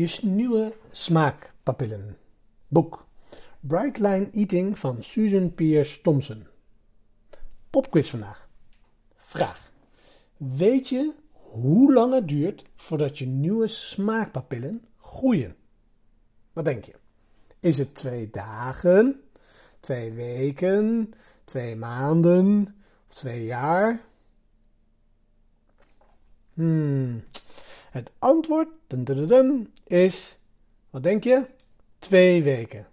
Je nieuwe smaakpapillen. Boek. Bright Line Eating van Susan Pierce Thompson. Popquiz vandaag. Vraag. Weet je hoe lang het duurt voordat je nieuwe smaakpapillen groeien? Wat denk je? Is het twee dagen, twee weken, twee maanden of twee jaar? Hmm. Het antwoord is, wat denk je? Twee weken.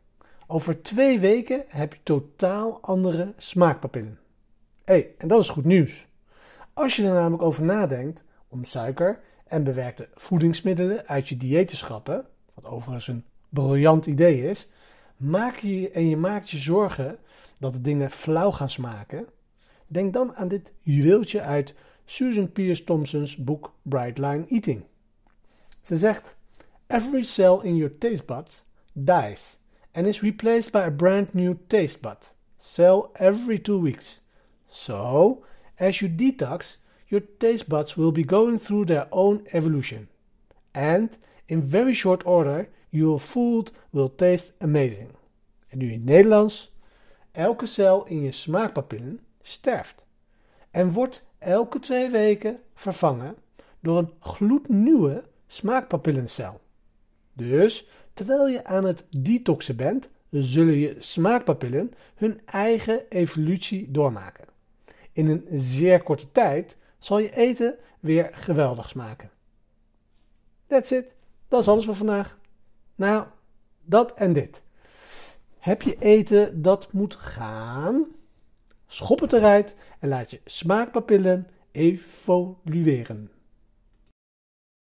Over twee weken heb je totaal andere smaakpapillen. Hé, hey, en dat is goed nieuws. Als je er namelijk over nadenkt om suiker en bewerkte voedingsmiddelen uit je dieet te schrappen, wat overigens een briljant idee is, maak je en je maakt je zorgen dat de dingen flauw gaan smaken, denk dan aan dit juweeltje uit Susan Pierce Thompson's boek Bright Line Eating. Ze zegt: Every cell in your taste buds dies and is replaced by a brand new taste bud cell every two weeks. So, as you detox, your taste buds will be going through their own evolution. And in very short order, your food will taste amazing. En nu in Nederlands. Elke cel in je smaakpapillen sterft en wordt elke twee weken vervangen door een gloednieuwe smaakpapillencel. Dus terwijl je aan het detoxen bent, zullen je smaakpapillen hun eigen evolutie doormaken. In een zeer korte tijd zal je eten weer geweldig smaken. That's it. Dat is alles voor vandaag. Nou, dat en dit. Heb je eten dat moet gaan? Schop het eruit en laat je smaakpapillen evolueren.